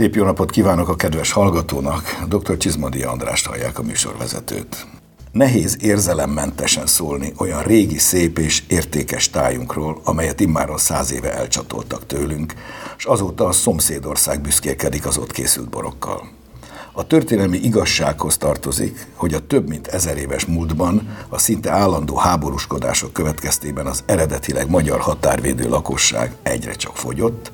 Szép jó napot kívánok a kedves hallgatónak, dr. Csizmadi Andrást hallják a műsorvezetőt. Nehéz érzelemmentesen szólni olyan régi, szép és értékes tájunkról, amelyet immáron száz éve elcsatoltak tőlünk, és azóta a szomszédország büszkélkedik az ott készült borokkal. A történelmi igazsághoz tartozik, hogy a több mint ezer éves múltban a szinte állandó háborúskodások következtében az eredetileg magyar határvédő lakosság egyre csak fogyott,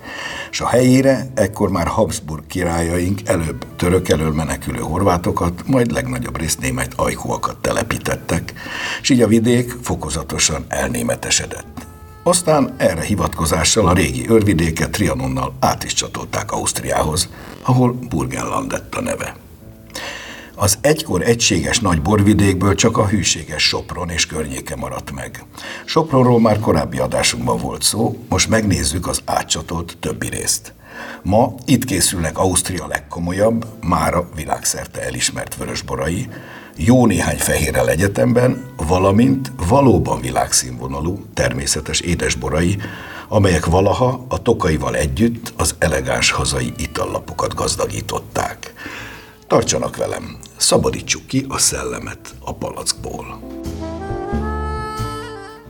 és a helyére ekkor már Habsburg királyaink előbb török elől menekülő horvátokat, majd legnagyobb részt német ajkúakat telepítettek, és így a vidék fokozatosan elnémetesedett. Aztán erre hivatkozással a régi őrvidéket Trianonnal át is csatolták Ausztriához, ahol Burgenland lett a neve. Az egykor egységes nagy borvidékből csak a hűséges Sopron és környéke maradt meg. Sopronról már korábbi adásunkban volt szó, most megnézzük az átcsatolt többi részt. Ma itt készülnek Ausztria legkomolyabb, mára világszerte elismert vörösborai, jó néhány fehérrel egyetemben, valamint valóban világszínvonalú, természetes édesborai, amelyek valaha a tokaival együtt az elegáns hazai itallapokat gazdagították. Tartsanak velem, szabadítsuk ki a szellemet a palackból.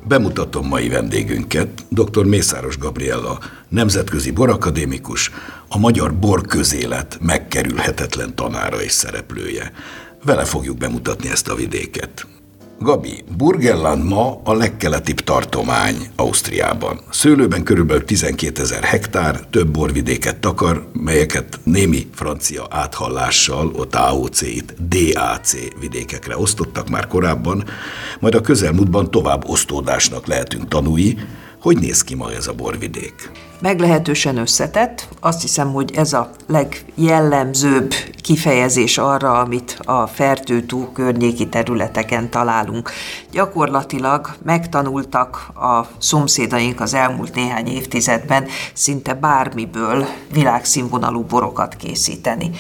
Bemutatom mai vendégünket, dr. Mészáros Gabriella, nemzetközi borakadémikus, a magyar borközélet megkerülhetetlen tanára és szereplője. Vele fogjuk bemutatni ezt a vidéket. Gabi, Burgenland ma a legkeletibb tartomány Ausztriában. Szőlőben körülbelül 12 ezer hektár, több borvidéket takar, melyeket némi francia áthallással, ott AOC, itt DAC vidékekre osztottak már korábban, majd a közelmúltban tovább osztódásnak lehetünk tanúi, hogy néz ki ma ez a borvidék? Meglehetősen összetett. Azt hiszem, hogy ez a legjellemzőbb kifejezés arra, amit a fertőtú környéki területeken találunk. Gyakorlatilag megtanultak a szomszédaink az elmúlt néhány évtizedben szinte bármiből világszínvonalú borokat készíteni.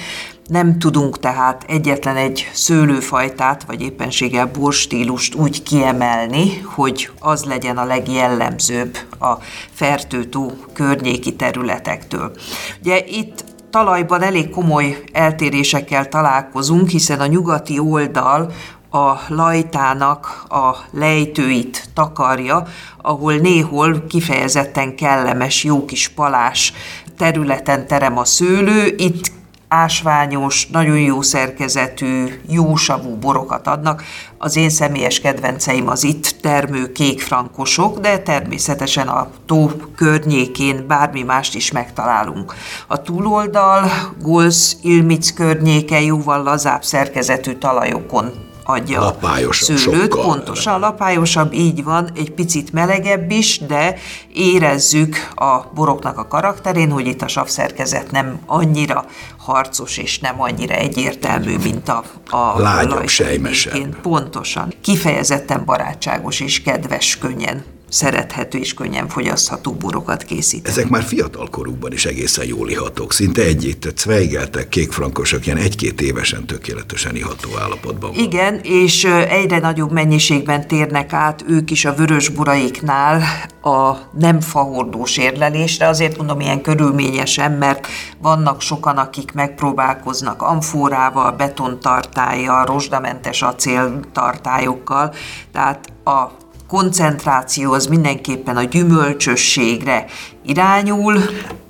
Nem tudunk tehát egyetlen egy szőlőfajtát, vagy éppenséggel borstílust úgy kiemelni, hogy az legyen a legjellemzőbb a fertőtó környéki területektől. Ugye itt talajban elég komoly eltérésekkel találkozunk, hiszen a nyugati oldal a lajtának a lejtőit takarja, ahol néhol kifejezetten kellemes, jó kis palás területen terem a szőlő, itt ásványos, nagyon jó szerkezetű, jósavú borokat adnak. Az én személyes kedvenceim az itt termő kékfrankosok, de természetesen a tó környékén bármi mást is megtalálunk. A túloldal Golsz Ilmic környéke jóval lazább szerkezetű talajokon adja lapályosabb szőlőt. Sokkal pontosan, lapályosabb, így van, egy picit melegebb is, de érezzük a boroknak a karakterén, hogy itt a savszerkezet nem annyira harcos és nem annyira egyértelmű, mint a, a Lágyabb, sejmesebb. Pontosan. Kifejezetten barátságos és kedves, könnyen szerethető és könnyen fogyasztható borokat készít. Ezek már fiatal korukban is egészen jól ihatók, szinte egy cvejgeltek, kékfrankosok, ilyen egy-két évesen tökéletesen iható állapotban van. Igen, és egyre nagyobb mennyiségben térnek át ők is a vörös buraiknál a nem fahordós érlelésre, azért mondom ilyen körülményesen, mert vannak sokan, akik megpróbálkoznak amfórával, betontartályjal, rozsdamentes acéltartályokkal, tehát a koncentráció az mindenképpen a gyümölcsösségre irányul,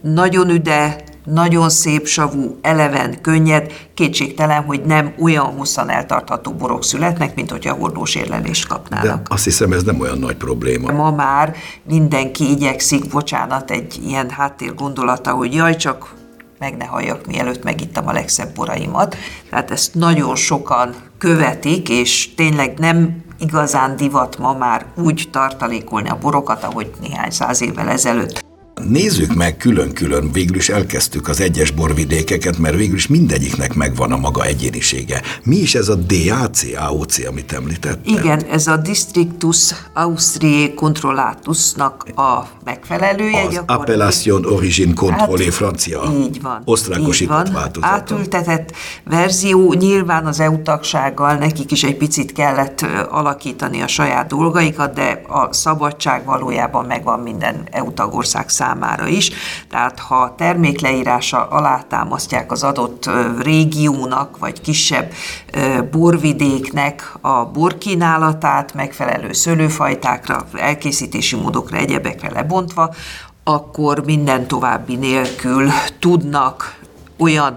nagyon üde, nagyon szép savú, eleven, könnyed, kétségtelen, hogy nem olyan hosszan eltartható borok születnek, mint hogyha hordós érlelést kapnának. De azt hiszem, ez nem olyan nagy probléma. Ma már mindenki igyekszik, bocsánat, egy ilyen háttér gondolata, hogy jaj, csak meg ne halljak, mielőtt megittam a legszebb boraimat. Tehát ezt nagyon sokan követik, és tényleg nem igazán divat ma már úgy tartalékolni a borokat, ahogy néhány száz évvel ezelőtt. Nézzük meg külön-külön, végül is elkezdtük az egyes borvidékeket, mert végül is mindegyiknek megvan a maga egyénisége. Mi is ez a DAC, AOC, amit említettem? Igen, ez a Districtus Austriae Controllatusnak a megfelelője. Az Appellation Origin Controlé hát, francia. Így van. Osztrákosított változata. Átültetett verzió, nyilván az EU tagsággal nekik is egy picit kellett alakítani a saját dolgaikat, de a szabadság valójában megvan minden EU tagország számára számára is. Tehát ha termékleírása alátámasztják az adott régiónak, vagy kisebb borvidéknek a borkínálatát, megfelelő szőlőfajtákra, elkészítési módokra, egyebekre lebontva, akkor minden további nélkül tudnak olyan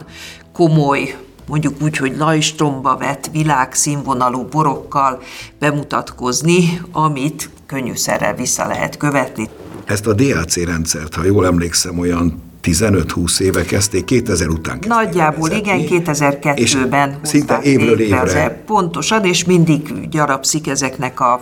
komoly mondjuk úgy, hogy lajstromba vett világszínvonalú borokkal bemutatkozni, amit könnyűszerrel vissza lehet követni. Ezt a DAC rendszert, ha jól emlékszem, olyan 15-20 éve kezdték, 2000 után kezdték Nagyjából igen, 2002-ben szinte évről évre. Pontosan, és mindig gyarapszik ezeknek a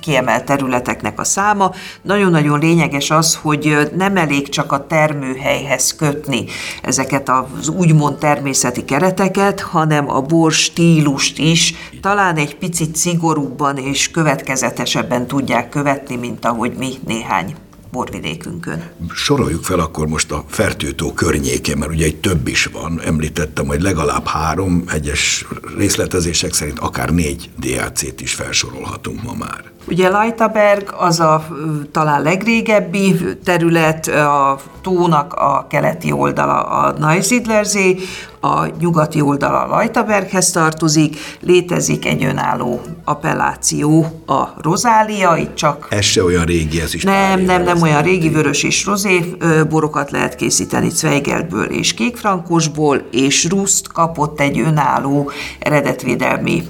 kiemelt területeknek a száma. Nagyon-nagyon lényeges az, hogy nem elég csak a termőhelyhez kötni ezeket az úgymond természeti kereteket, hanem a bor stílust is talán egy picit szigorúbban és következetesebben tudják követni, mint ahogy mi néhány borvidékünkön. Soroljuk fel akkor most a fertőtó környékén, mert ugye egy több is van. Említettem, hogy legalább három, egyes részletezések szerint akár négy DAC-t is felsorolhatunk ma már. Ugye Lajtaberg az a talán legrégebbi terület, a tónak a keleti oldala a Neusiedlersee, a nyugati oldala Lajtaberghez tartozik, létezik egy önálló appelláció, a rozália, itt csak... Ez se olyan régi, ez is Nem, nem, nem olyan régi, vörös és rozé borokat lehet készíteni Zweigelből és kékfrankosból, és Ruszt kapott egy önálló eredetvédelmi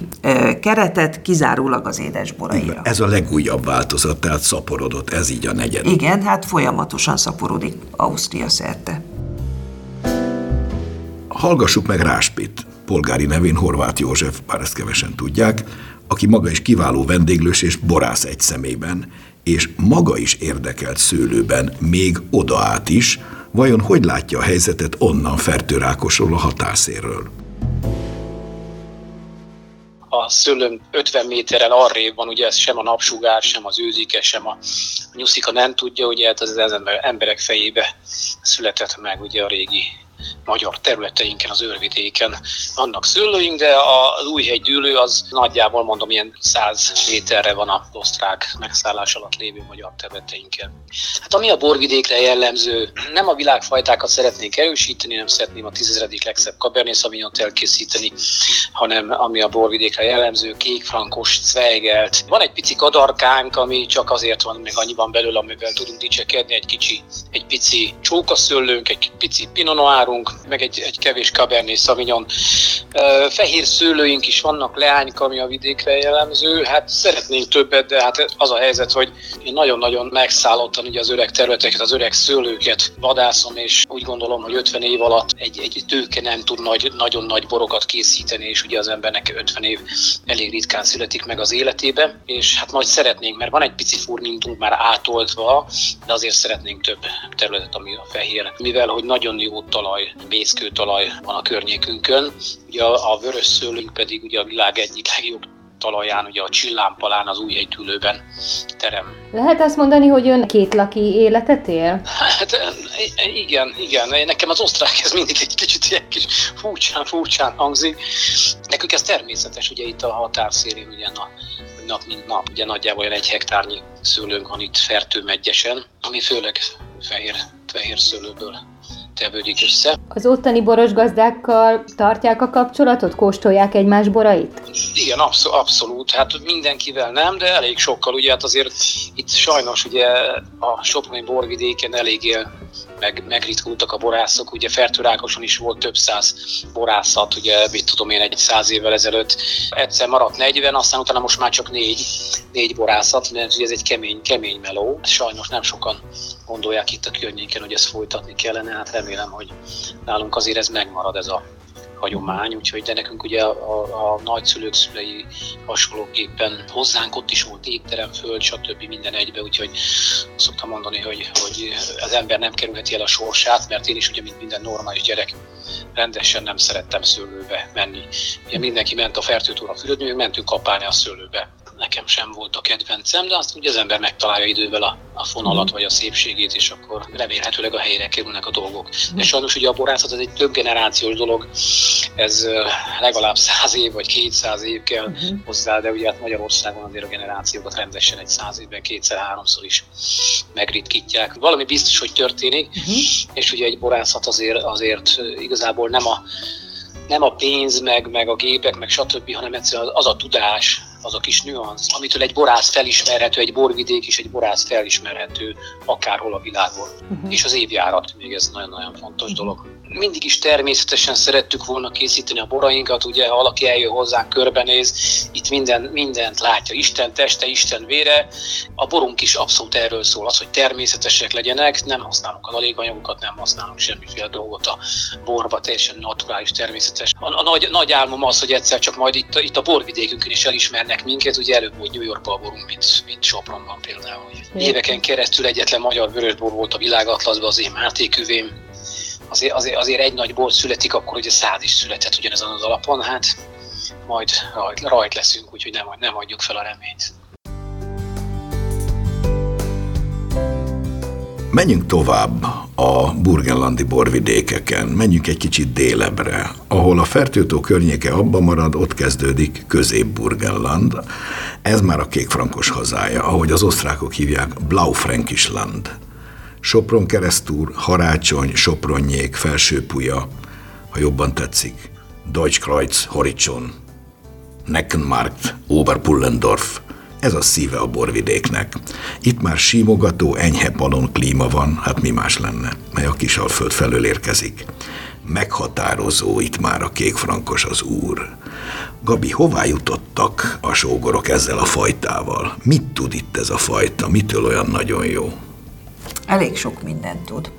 keretet, kizárólag az édesboraira. Ez a legújabb változat, tehát szaporodott, ez így a negyedik. Igen, hát folyamatosan szaporodik Ausztria szerte. Hallgassuk meg Ráspit, polgári nevén Horváth József, bár ezt kevesen tudják, aki maga is kiváló vendéglős és borász egy szemében, és maga is érdekelt szőlőben, még oda át is, vajon hogy látja a helyzetet onnan Fertőrákosról a határszéről? A szőlőm 50 méterrel arrébb van, ugye ez sem a napsugár, sem az őzike, sem a nyuszika nem tudja, ugye hát az, az emberek fejébe született meg ugye a régi magyar területeinken, az őrvidéken vannak szőlőink, de az újhegy dűlő az nagyjából mondom ilyen 100 méterre van a osztrák megszállás alatt lévő magyar területeinken. Hát ami a borvidékre jellemző, nem a világfajtákat szeretnénk erősíteni, nem szeretném a tízezredik legszebb Cabernet Sauvignon elkészíteni, hanem ami a borvidékre jellemző, kékfrankos, cvejgelt. Van egy pici kadarkánk, ami csak azért van még annyiban belül, amivel tudunk dicsekedni, egy kicsi, egy pici csókaszőlőnk, egy pici pinot várunk, meg egy, egy kevés Cabernet Sauvignon. Fehér szőlőink is vannak, leányka, ami a vidékre jellemző. Hát szeretnénk többet, de hát az a helyzet, hogy én nagyon-nagyon megszállottan ugye az öreg területeket, az öreg szőlőket vadászom, és úgy gondolom, hogy 50 év alatt egy, egy tőke nem tud nagy, nagyon nagy borokat készíteni, és ugye az embernek 50 év elég ritkán születik meg az életébe, és hát majd szeretnénk, mert van egy pici furmintunk már átoltva, de azért szeretnénk több területet, ami a fehér, mivel hogy nagyon jó talaj, mészkőtalaj van a környékünkön. Ugye a, a vörös szőlőnk pedig ugye a világ egyik legjobb talaján, ugye a csillámpalán, az új hegytülőben terem. Lehet azt mondani, hogy ön két laki életet él? Hát igen, igen. Nekem az osztrák ez mindig egy kicsit ilyen kis furcsán, furcsán hangzik. Nekünk ez természetes, ugye itt a határszéri, ugye a nap mint nap, ugye nagyjából olyan egy hektárnyi szőlőnk van itt fertőmegyesen, ami főleg fehér, fehér szőlőből tevődik össze. Az ottani boros gazdákkal tartják a kapcsolatot, kóstolják egymás borait? Igen, abszol- abszolút. Hát mindenkivel nem, de elég sokkal. Ugye hát azért itt sajnos ugye a Soproni borvidéken eléggé meg, megritkultak a borászok, ugye Fertőrákoson is volt több száz borászat, ugye mit tudom én, egy száz évvel ezelőtt. Egyszer maradt 40, aztán utána most már csak négy, négy borászat, mert ez egy kemény, kemény meló. Sajnos nem sokan gondolják itt a környéken, hogy ezt folytatni kellene, hát remélem, hogy nálunk azért ez megmarad ez a hagyomány, úgyhogy de nekünk ugye a, a, a nagyszülők szülei hasonlóképpen hozzánk ott is volt étterem, föld, stb. minden egybe, úgyhogy szoktam mondani, hogy, hogy az ember nem kerülheti el a sorsát, mert én is ugye, mint minden normális gyerek, rendesen nem szerettem szőlőbe menni. Ugye mindenki ment a fertőtúra fürödni, mentünk kapálni a szőlőbe nekem sem volt a kedvencem, de azt ugye az ember megtalálja idővel a, a fonalat vagy a szépségét, és akkor remélhetőleg a helyre kerülnek a dolgok. De sajnos ugye a borászat ez egy több generációs dolog, ez legalább száz év vagy kétszáz év kell uh-huh. hozzá, de ugye hát Magyarországon azért a generációkat rendesen egy száz évben kétszer-háromszor is megritkítják. Valami biztos, hogy történik, uh-huh. és ugye egy borászat azért, azért igazából nem a nem a pénz, meg, meg a gépek, meg stb., hanem egyszerűen az a tudás, az a kis nüansz, amitől egy borász felismerhető, egy borvidék is egy borász felismerhető akárhol a világon. Uh-huh. És az évjárat még ez nagyon-nagyon fontos dolog mindig is természetesen szerettük volna készíteni a borainkat, ugye ha valaki eljön hozzánk, körbenéz, itt minden, mindent látja, Isten teste, Isten vére. A borunk is abszolút erről szól, az, hogy természetesek legyenek, nem használunk a aléganyagokat, nem használunk semmiféle dolgot a borba, teljesen naturális, természetes. A, a nagy, nagy álmom az, hogy egyszer csak majd itt, itt a borvidékünkön is elismernek minket, ugye előbb úgy New Yorkban a borunk, mint, mint Sopronban például. Éveken keresztül egyetlen magyar vörösbor volt a világatlaszban, az én Máté küvém, azért, azért, azért egy nagy bor születik, akkor ugye száz is született ugyanezen az alapon, hát majd rajt, rajt leszünk, úgyhogy nem, nem adjuk fel a reményt. Menjünk tovább a burgenlandi borvidékeken, menjünk egy kicsit délebbre. Ahol a fertőtó környéke abba marad, ott kezdődik Közép-Burgenland. Ez már a kékfrankos hazája, ahogy az osztrákok hívják, Blaufränkisland. Sopron keresztúr, Harácsony, Sopronnyék, Felsőpuja, ha jobban tetszik, Deutschkreuz, Horizon, Neckenmarkt, Oberpullendorf, ez a szíve a borvidéknek. Itt már símogató, enyhe palon klíma van, hát mi más lenne, mely a Kisalföld felől érkezik. Meghatározó itt már a kékfrankos az úr. Gabi, hová jutottak a sógorok ezzel a fajtával? Mit tud itt ez a fajta? Mitől olyan nagyon jó? elég sok mindent tud.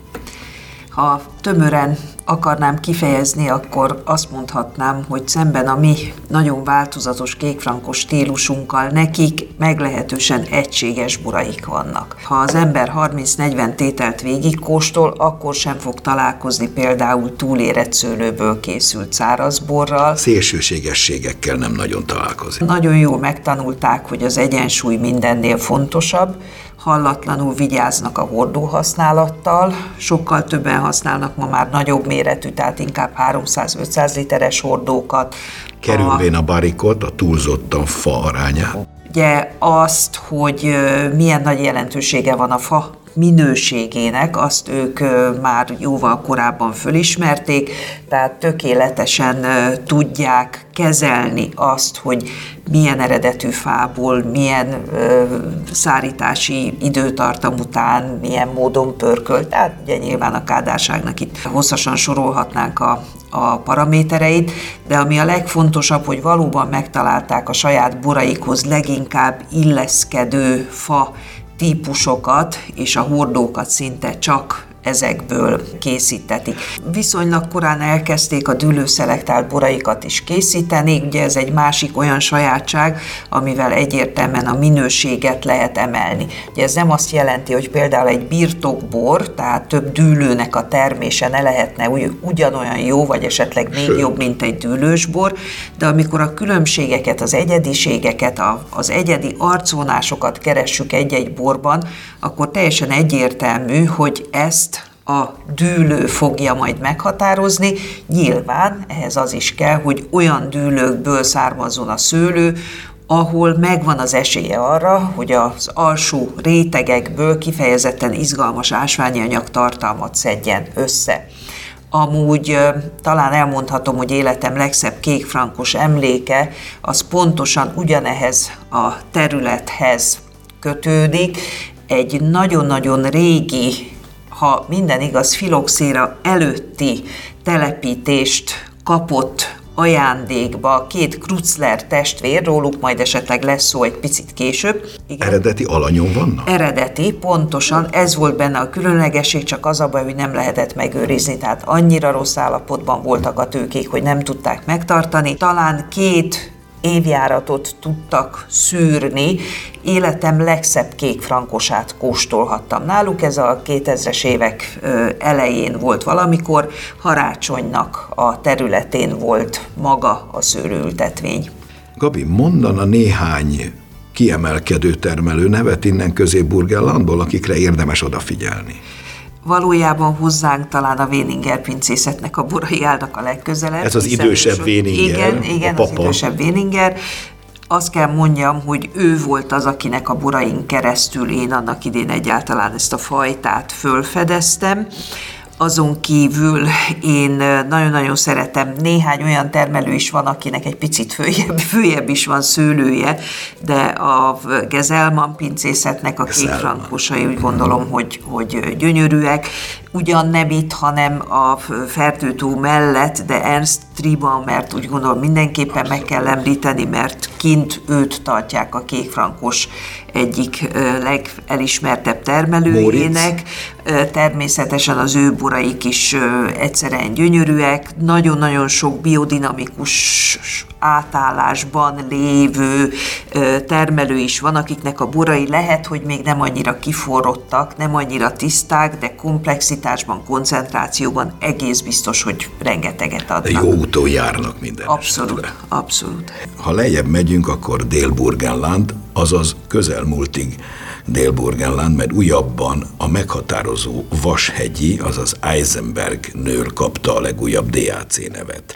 Ha tömören akarnám kifejezni, akkor azt mondhatnám, hogy szemben a mi nagyon változatos kékfrankos stílusunkkal nekik meglehetősen egységes buraik vannak. Ha az ember 30-40 tételt végigkóstol, akkor sem fog találkozni például túlérett szőlőből készült szárazborral. Szélsőségességekkel nem nagyon találkozik. Nagyon jól megtanulták, hogy az egyensúly mindennél fontosabb, hallatlanul vigyáznak a hordó használattal, sokkal többen használnak ma már nagyobb méretű, tehát inkább 300-500 literes hordókat. Kerülvén a barikot, a túlzottan fa aránya. Ugye azt, hogy milyen nagy jelentősége van a fa minőségének, azt ők már jóval korábban fölismerték, tehát tökéletesen tudják kezelni azt, hogy milyen eredetű fából, milyen ö, szárítási időtartam után, milyen módon pörkölt. Tehát ugye nyilván a kádárságnak itt hosszasan sorolhatnánk a, a paramétereit, de ami a legfontosabb, hogy valóban megtalálták a saját boraikhoz leginkább illeszkedő fa típusokat, és a hordókat szinte csak ezekből készítetik. Viszonylag korán elkezdték a dűlőszelektált boraikat is készíteni, ugye ez egy másik olyan sajátság, amivel egyértelműen a minőséget lehet emelni. Ugye ez nem azt jelenti, hogy például egy birtokbor, tehát több dűlőnek a termése ne lehetne ugyanolyan jó, vagy esetleg még Sőt. jobb, mint egy dűlősbor, de amikor a különbségeket, az egyediségeket, az egyedi arcvonásokat keressük egy-egy borban, akkor teljesen egyértelmű, hogy ezt a dűlő fogja majd meghatározni. Nyilván ehhez az is kell, hogy olyan dűlőkből származzon a szőlő, ahol megvan az esélye arra, hogy az alsó rétegekből kifejezetten izgalmas ásványi anyag tartalmat szedjen össze. Amúgy talán elmondhatom, hogy életem legszebb kékfrankos emléke, az pontosan ugyanehhez a területhez kötődik, egy nagyon-nagyon régi, ha minden igaz, filoxéra előtti telepítést kapott ajándékba két Krutzler testvér, róluk majd esetleg lesz szó egy picit később. Igen. Eredeti alanyon vannak? Eredeti, pontosan, ez volt benne a különlegesség, csak az a baj, hogy nem lehetett megőrizni, tehát annyira rossz állapotban voltak a tőkék, hogy nem tudták megtartani. Talán két évjáratot tudtak szűrni, életem legszebb kék frankosát kóstolhattam náluk. Ez a 2000-es évek elején volt valamikor, Harácsonynak a területén volt maga a szőlőültetvény. Gabi, mondana néhány kiemelkedő termelő nevet innen közép-burgenlandból, akikre érdemes odafigyelni? Valójában hozzánk talán a Véninger pincészetnek a borai állnak a legközelebb. Ez az idősebb Véninger, Igen, igen, a az idősebb Véninger. Azt kell mondjam, hogy ő volt az, akinek a borain keresztül én annak idén egyáltalán ezt a fajtát fölfedeztem. Azon kívül én nagyon-nagyon szeretem, néhány olyan termelő is van, akinek egy picit följebb, följebb is van szőlője, de a Gezelman pincészetnek a kékfrankosai úgy gondolom, hogy, hogy gyönyörűek. Ugyan nem itt, hanem a Fertőtó mellett, de Ernst Triba, mert úgy gondolom mindenképpen meg kell említeni, mert kint őt tartják a kékfrankos egyik legelismertebb termelőjének. Természetesen az ő boraik is egyszerűen gyönyörűek, nagyon-nagyon sok biodinamikus átállásban lévő termelő is van, akiknek a borai lehet, hogy még nem annyira kiforrottak, nem annyira tiszták, de komplexitásban, koncentrációban egész biztos, hogy rengeteget adnak. Jó úton járnak minden Abszolút, esetre. abszolút. Ha lejjebb megyünk, akkor Dél-Burgenland, azaz közelmúltig Dél-Burgenland, mert újabban a meghatározó Vashegyi, azaz Eisenberg nőr kapta a legújabb DAC nevet.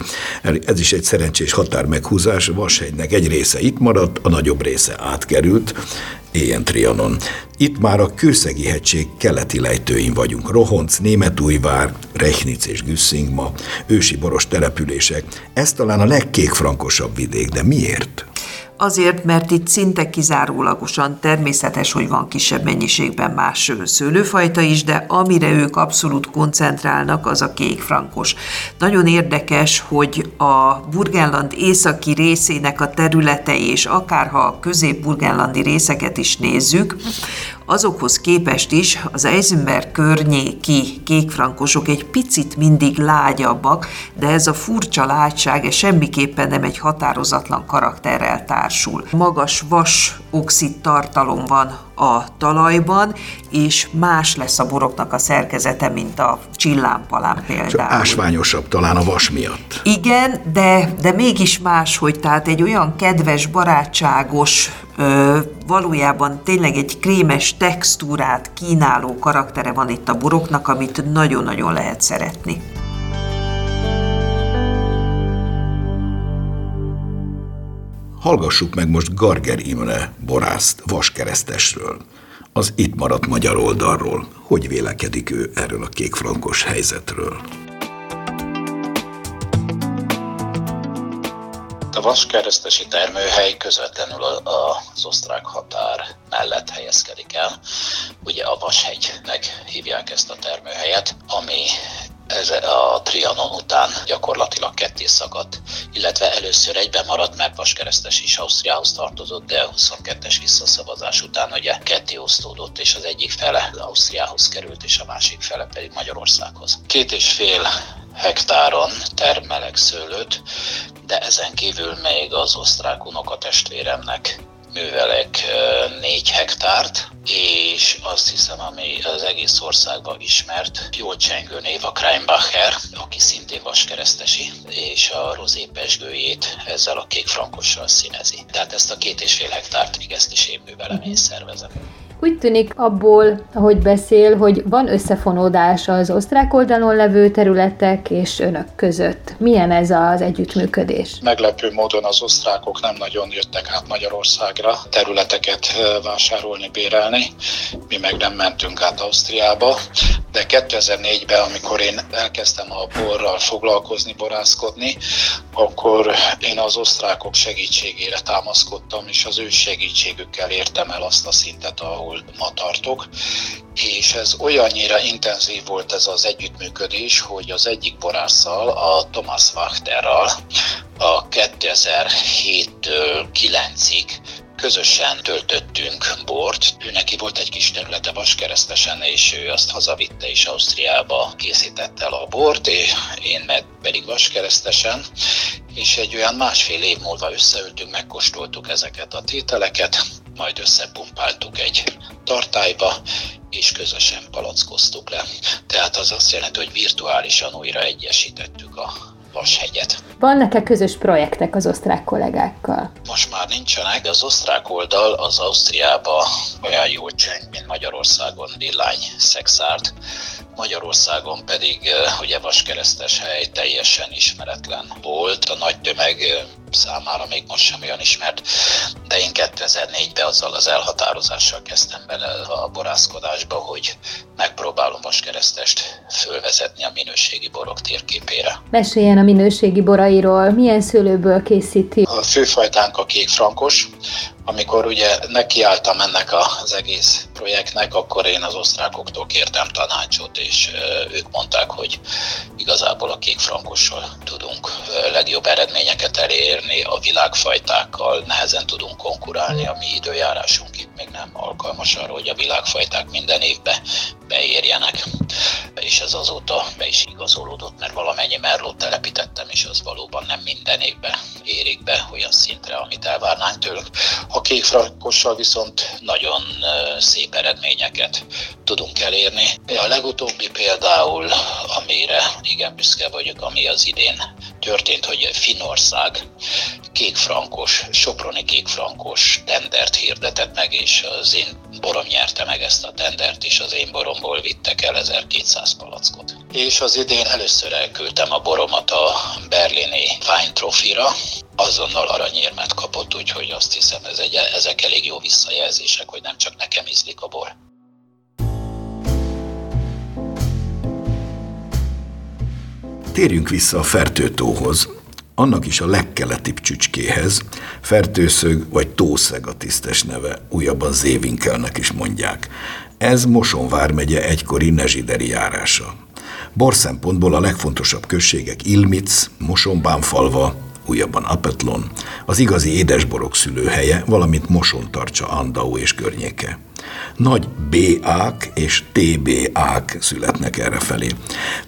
Ez is egy szerencsés határ meghúzás, Vashegynek egy része itt maradt, a nagyobb része átkerült, éjjel Trianon. Itt már a Kőszegi hegység keleti lejtőin vagyunk. Rohonc, Németújvár, Rechnitz és Güsszingma, ősi boros települések. Ez talán a legkékfrankosabb vidék, de miért? Azért, mert itt szinte kizárólagosan természetes, hogy van kisebb mennyiségben más szőlőfajta is, de amire ők abszolút koncentrálnak, az a kékfrankos. Nagyon érdekes, hogy a Burgenland északi részének a területei, és akárha a közép-burgenlandi részeket is nézzük, azokhoz képest is az Eisenberg környéki kékfrankosok egy picit mindig lágyabbak, de ez a furcsa lágyság ez semmiképpen nem egy határozatlan karakterrel társul. Magas vas oxid tartalom van a talajban, és más lesz a boroknak a szerkezete, mint a csillámpalán például. Ásványosabb talán a vas miatt. Igen, de, de mégis más, hogy tehát egy olyan kedves, barátságos, ö, valójában tényleg egy krémes textúrát kínáló karaktere van itt a boroknak, amit nagyon-nagyon lehet szeretni. Hallgassuk meg most Garger Imre borászt vaskeresztesről, az itt maradt magyar oldalról. Hogy vélekedik ő erről a kékfrankos helyzetről? A vaskeresztesi termőhely közvetlenül az osztrák határ mellett helyezkedik el. Ugye a Vashegynek hívják ezt a termőhelyet, ami ez a Trianon után gyakorlatilag ketté szakadt, illetve először egyben maradt, mert Vaskeresztes is Ausztriához tartozott, de a 22-es visszaszavazás után ugye ketté osztódott, és az egyik fele Ausztriához került, és a másik fele pedig Magyarországhoz. Két és fél hektáron termelek szőlőt, de ezen kívül még az osztrák unokatestvéremnek művelek 4 hektárt, és azt hiszem, ami az egész országban ismert, jól csengő név a Kreinbacher, aki szintén vaskeresztesi, és a rozé pesgőjét ezzel a kék frankossal színezi. Tehát ezt a két és fél hektárt még ezt is én művelem, én szervezem. Úgy tűnik abból, ahogy beszél, hogy van összefonódás az osztrák oldalon levő területek és önök között. Milyen ez az együttműködés? Meglepő módon az osztrákok nem nagyon jöttek át Magyarországra területeket vásárolni, bérelni. Mi meg nem mentünk át Ausztriába, de 2004-ben, amikor én elkezdtem a borral foglalkozni, borászkodni, akkor én az osztrákok segítségére támaszkodtam, és az ő segítségükkel értem el azt a szintet, ahol ma tartok, és ez olyannyira intenzív volt ez az együttműködés, hogy az egyik borásszal, a Thomas Wachterral a 2007-től 9-ig közösen töltöttünk bort. Ő neki volt egy kis területe Vaskeresztesen, és ő azt hazavitte és Ausztriába készítette el a bort, és én pedig Vaskeresztesen, és egy olyan másfél év múlva összeültünk, megkóstoltuk ezeket a tételeket, majd összepumpáltuk egy tartályba, és közösen palackoztuk le. Tehát az azt jelenti, hogy virtuálisan újra egyesítettük a vashegyet. Vannak-e közös projektek az osztrák kollégákkal? Most már nincsenek. Az osztrák oldal az Ausztriába olyan jó cseng, mint Magyarországon Dillány, Szexárd. Magyarországon pedig ugye vaskeresztes hely teljesen ismeretlen volt. A nagy tömeg számára még most sem olyan ismert, de én 2004-ben azzal az elhatározással kezdtem bele a borászkodásba, hogy megpróbálom vaskeresztest fölvezetni a minőségi borok térképére. Meséljen a minőségi borairól, milyen szőlőből készíti? A főfajtánk a kék frankos, amikor ugye nekiálltam ennek az egész projektnek, akkor én az osztrákoktól kértem tanácsot, és ők mondták, hogy igazából a kék frankossal tudunk legjobb eredményeket elérni, a világfajtákkal nehezen tudunk konkurálni, a mi időjárásunk itt még nem alkalmas arra, hogy a világfajták minden évben beérjenek. És ez azóta be is igazolódott, mert valamennyi merlót telepítettem, és az valóban nem minden évben érik be olyan szintre, amit elvárnánk tőlük. A kék frankossal viszont nagyon szép eredményeket tudunk elérni. A legutóbbi például, amire igen büszke vagyok, ami az idén történt, hogy Finország kékfrankos, soproni kékfrankos tendert hirdetett meg, és az én borom nyerte meg ezt a tendert, és az én boromból vittek el 1200 palackot. És az idén először elküldtem a boromat a berlini Wine Trophy-ra, azonnal aranyérmet kapott, úgyhogy azt hiszem ez egy, ezek elég jó visszajelzések, hogy nem csak nekem ízlik a bor. Térjünk vissza a Fertőtóhoz, annak is a legkeletibb csücskéhez, Fertőszög vagy Tószeg a tisztes neve, újabban Zévinkelnek is mondják. Ez Moson vármegye egykori nezsideri járása. Bor szempontból a legfontosabb községek Ilmic, Mosonbánfalva, újabban Apetlon, az igazi édesborok szülőhelye, valamint Moson tartsa Andau és környéke. Nagy BA-k és TBA-k születnek erre felé.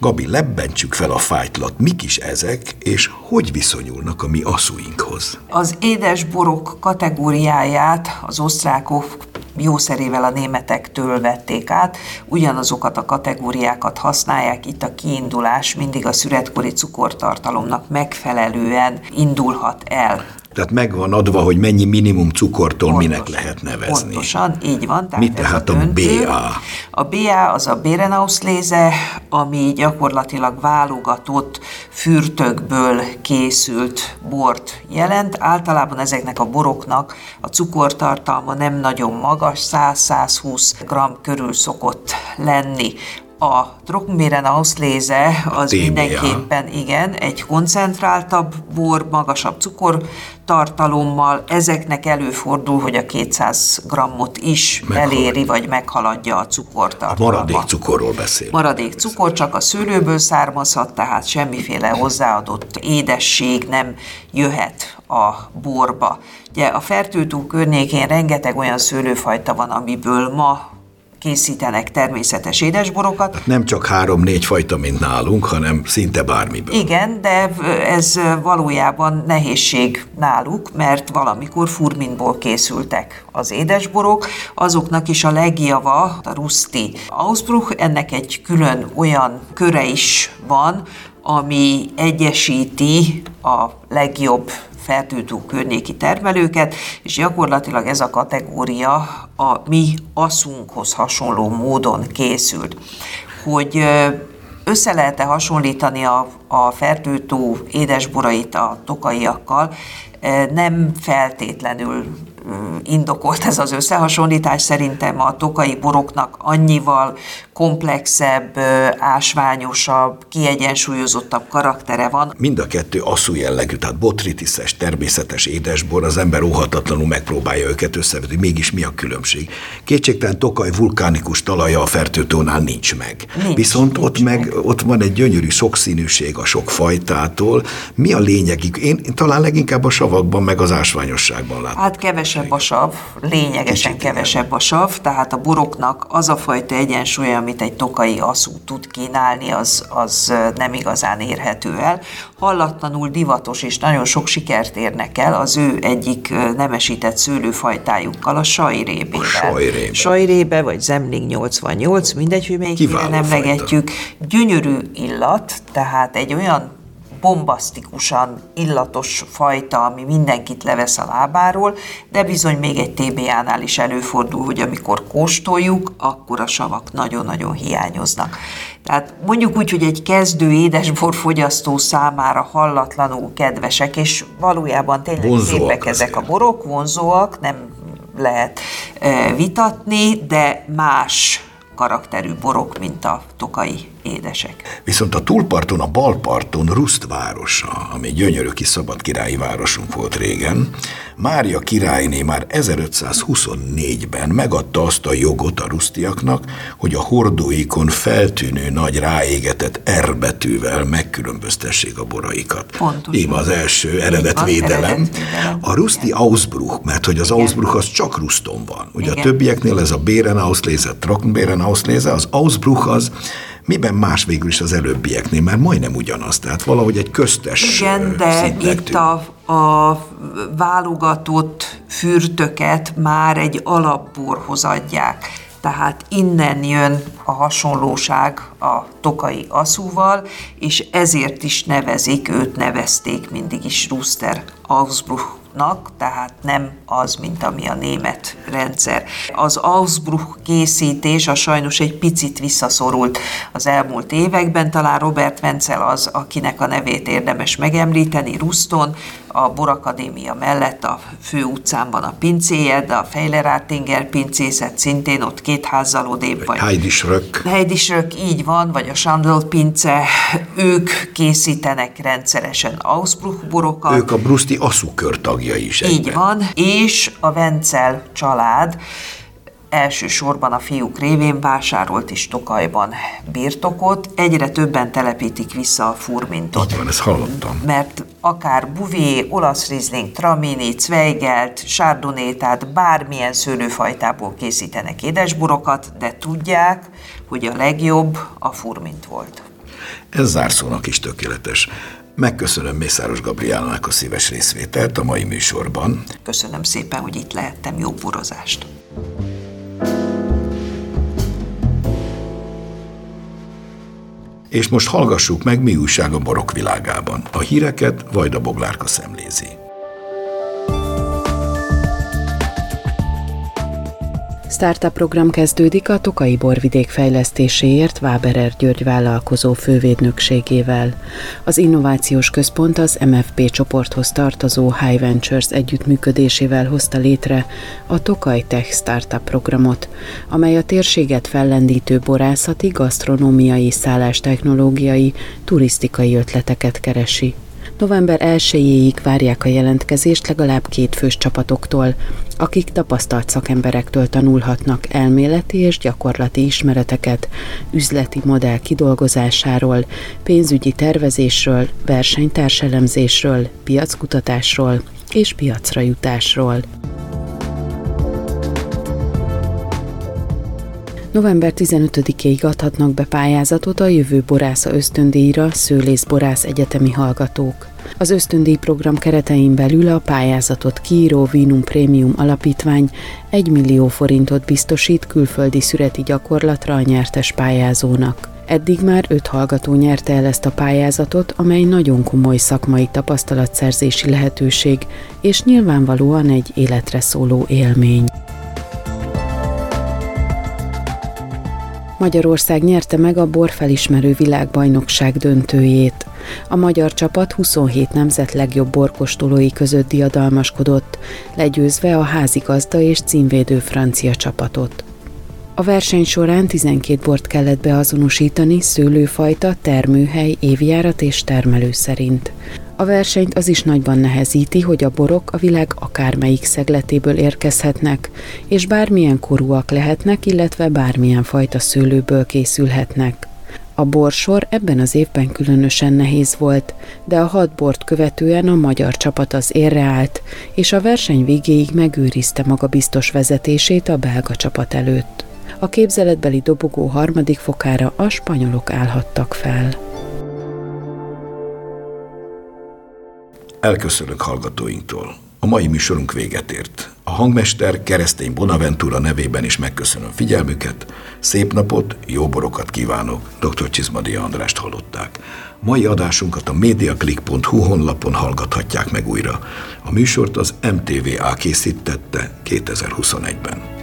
Gabi, lebbentsük fel a fájtlat, mik is ezek, és hogy viszonyulnak a mi aszúinkhoz? Az édesborok kategóriáját az osztrákok jószerével a németektől vették át, ugyanazokat a kategóriákat használják, itt a kiindulás mindig a szüretkori cukortartalomnak megfelelően indulhat el. Tehát megvan adva, hogy mennyi minimum cukortól Pontos, minek lehet nevezni. Pontosan, így van. Tehát Mi tehát a, a BA? A BA az a Berenauszléze, ami gyakorlatilag válogatott fürtökből készült bort jelent. Általában ezeknek a boroknak a cukortartalma nem nagyon magas, 100-120 g körül szokott lenni a Trockenbeeren Auslese az TBA. mindenképpen igen, egy koncentráltabb bor, magasabb cukortartalommal, ezeknek előfordul, hogy a 200 grammot is Meghalad. eléri, vagy meghaladja a cukortartalmat. Maradék cukorról beszél. Maradék cukor csak a szőlőből származhat, tehát semmiféle hozzáadott édesség nem jöhet a borba. Ugye a fertőtó környékén rengeteg olyan szőlőfajta van, amiből ma készítenek természetes édesborokat. Nem csak három-négy fajta, mint nálunk, hanem szinte bármiből. Igen, de ez valójában nehézség náluk, mert valamikor furminból készültek az édesborok, azoknak is a legjava a ruszti Ausbruch, ennek egy külön olyan köre is van, ami egyesíti a legjobb fertőtó környéki termelőket, és gyakorlatilag ez a kategória a mi aszunkhoz hasonló módon készült. Hogy össze lehet-e hasonlítani a, a fertőtó édesborait a tokaiakkal, nem feltétlenül indokolt ez az összehasonlítás. Szerintem a tokai boroknak annyival komplexebb, ásványosabb, kiegyensúlyozottabb karaktere van. Mind a kettő asszú jellegű, tehát botritiszes, természetes édesbor, az ember óhatatlanul megpróbálja őket összevetni. Mégis mi a különbség? Kétségtelen Tokaj vulkánikus talaja a fertőtónál nincs meg. Nincs, Viszont nincs ott meg, meg ott van egy gyönyörű sokszínűség a sok fajtától. Mi a lényegük? Én, én talán leginkább a savakban, meg az ásványosságban látom. Hát kevesebb a sav, lényegesen Kicsit kevesebb a sav, tehát a boroknak az a fajta egyensúly, amit egy tokai aszú tud kínálni, az, az nem igazán érhető el. Hallatlanul divatos és nagyon sok sikert érnek el az ő egyik nemesített szőlőfajtájukkal, a sajrébével. Sajrébe. Sajrébe, vagy Zemling 88, mindegy, hogy melyikére emlegetjük. Gyönyörű illat, tehát egy olyan bombasztikusan illatos fajta, ami mindenkit levesz a lábáról, de bizony még egy TBA-nál is előfordul, hogy amikor kóstoljuk, akkor a savak nagyon-nagyon hiányoznak. Tehát mondjuk úgy, hogy egy kezdő édesborfogyasztó számára hallatlanul kedvesek, és valójában tényleg vonzóak szépek ezek a borok, vonzóak, nem lehet eh, vitatni, de más karakterű borok, mint a tokai édesek. Viszont a túlparton, a balparton Ruszt városa, ami gyönyörű kis szabad királyi városunk volt régen, Mária királyné már 1524-ben megadta azt a jogot a rusztiaknak, hogy a hordóikon feltűnő nagy ráégetett R betűvel megkülönböztessék a boraikat. Pontosan. Íme az első eredetvédelem. A ruszti Ausbruch, mert hogy az Ausbruch az csak Ruszton van. Ugye Igen. a többieknél ez a Bérenauszléze, Trockenbérenauszléze, az Ausbruch az Miben más végül is az előbbieknél? Mert majdnem ugyanaz, tehát valahogy egy köztes Igen, de itt a, a válogatott fürtöket már egy alapborhoz adják. Tehát innen jön a hasonlóság a tokai aszúval, és ezért is nevezik, őt nevezték mindig is Ruster Ausbruch nak, tehát nem az, mint ami a német rendszer. Az Ausbruch készítés a sajnos egy picit visszaszorult az elmúlt években, talán Robert Wenzel az, akinek a nevét érdemes megemlíteni, Ruston, a Borakadémia mellett a fő utcán van a pincéje, de a Fejlerártinger pincészet szintén ott két házzal odébb vagy. Heidisrök. Heidisrök, így van, vagy a Sandl pince, ők készítenek rendszeresen Ausbruch borokat. Ők a Bruszti Aszukör tagjai is egyben. Így van, és a Vencel család elsősorban a fiúk révén vásárolt is Tokajban birtokot, egyre többen telepítik vissza a furmintot. Így van, ezt hallottam. Mert akár buvé, olasz rizling, tramini, zweigelt, chardonnay, tehát bármilyen szőlőfajtából készítenek édesborokat, de tudják, hogy a legjobb a furmint volt. Ez zárszónak is tökéletes. Megköszönöm Mészáros Gabriálának a szíves részvételt a mai műsorban. Köszönöm szépen, hogy itt lehettem. Jó borozást! És most hallgassuk meg, mi újság a borok világában. A híreket Vajda Boglárka szemlézi. Startup program kezdődik a Tokai borvidék fejlesztéséért Váberer György vállalkozó fővédnökségével. Az innovációs központ az MFP csoporthoz tartozó High Ventures együttműködésével hozta létre a Tokaj Tech Startup programot, amely a térséget fellendítő borászati, gasztronómiai, szállástechnológiai, turisztikai ötleteket keresi. November 1-ig várják a jelentkezést legalább két fős csapatoktól, akik tapasztalt szakemberektől tanulhatnak elméleti és gyakorlati ismereteket, üzleti modell kidolgozásáról, pénzügyi tervezésről, versenytárselemzésről, piackutatásról és piacra jutásról. November 15-ig adhatnak be pályázatot a jövő borásza ösztöndíjra szőlészborász egyetemi hallgatók. Az ösztöndíj program keretein belül a pályázatot kiíró Vinum Premium Alapítvány 1 millió forintot biztosít külföldi szüreti gyakorlatra a nyertes pályázónak. Eddig már öt hallgató nyerte el ezt a pályázatot, amely nagyon komoly szakmai tapasztalatszerzési lehetőség, és nyilvánvalóan egy életre szóló élmény. Magyarország nyerte meg a borfelismerő világbajnokság döntőjét. A magyar csapat 27 nemzet legjobb borkostolói között diadalmaskodott, legyőzve a házigazda és címvédő francia csapatot. A verseny során 12 bort kellett beazonosítani szőlőfajta, termőhely, évjárat és termelő szerint. A versenyt az is nagyban nehezíti, hogy a borok a világ akármelyik szegletéből érkezhetnek, és bármilyen korúak lehetnek, illetve bármilyen fajta szőlőből készülhetnek. A borsor ebben az évben különösen nehéz volt, de a hat bort követően a magyar csapat az érre állt, és a verseny végéig megőrizte magabiztos vezetését a belga csapat előtt. A képzeletbeli dobogó harmadik fokára a spanyolok állhattak fel. Elköszönök hallgatóinktól. A mai műsorunk véget ért. A hangmester Keresztény Bonaventura nevében is megköszönöm figyelmüket, szép napot, jó borokat kívánok, dr. Csizmadi Andrást hallották. Mai adásunkat a mediaclick.hu honlapon hallgathatják meg újra. A műsort az MTVA készítette 2021-ben.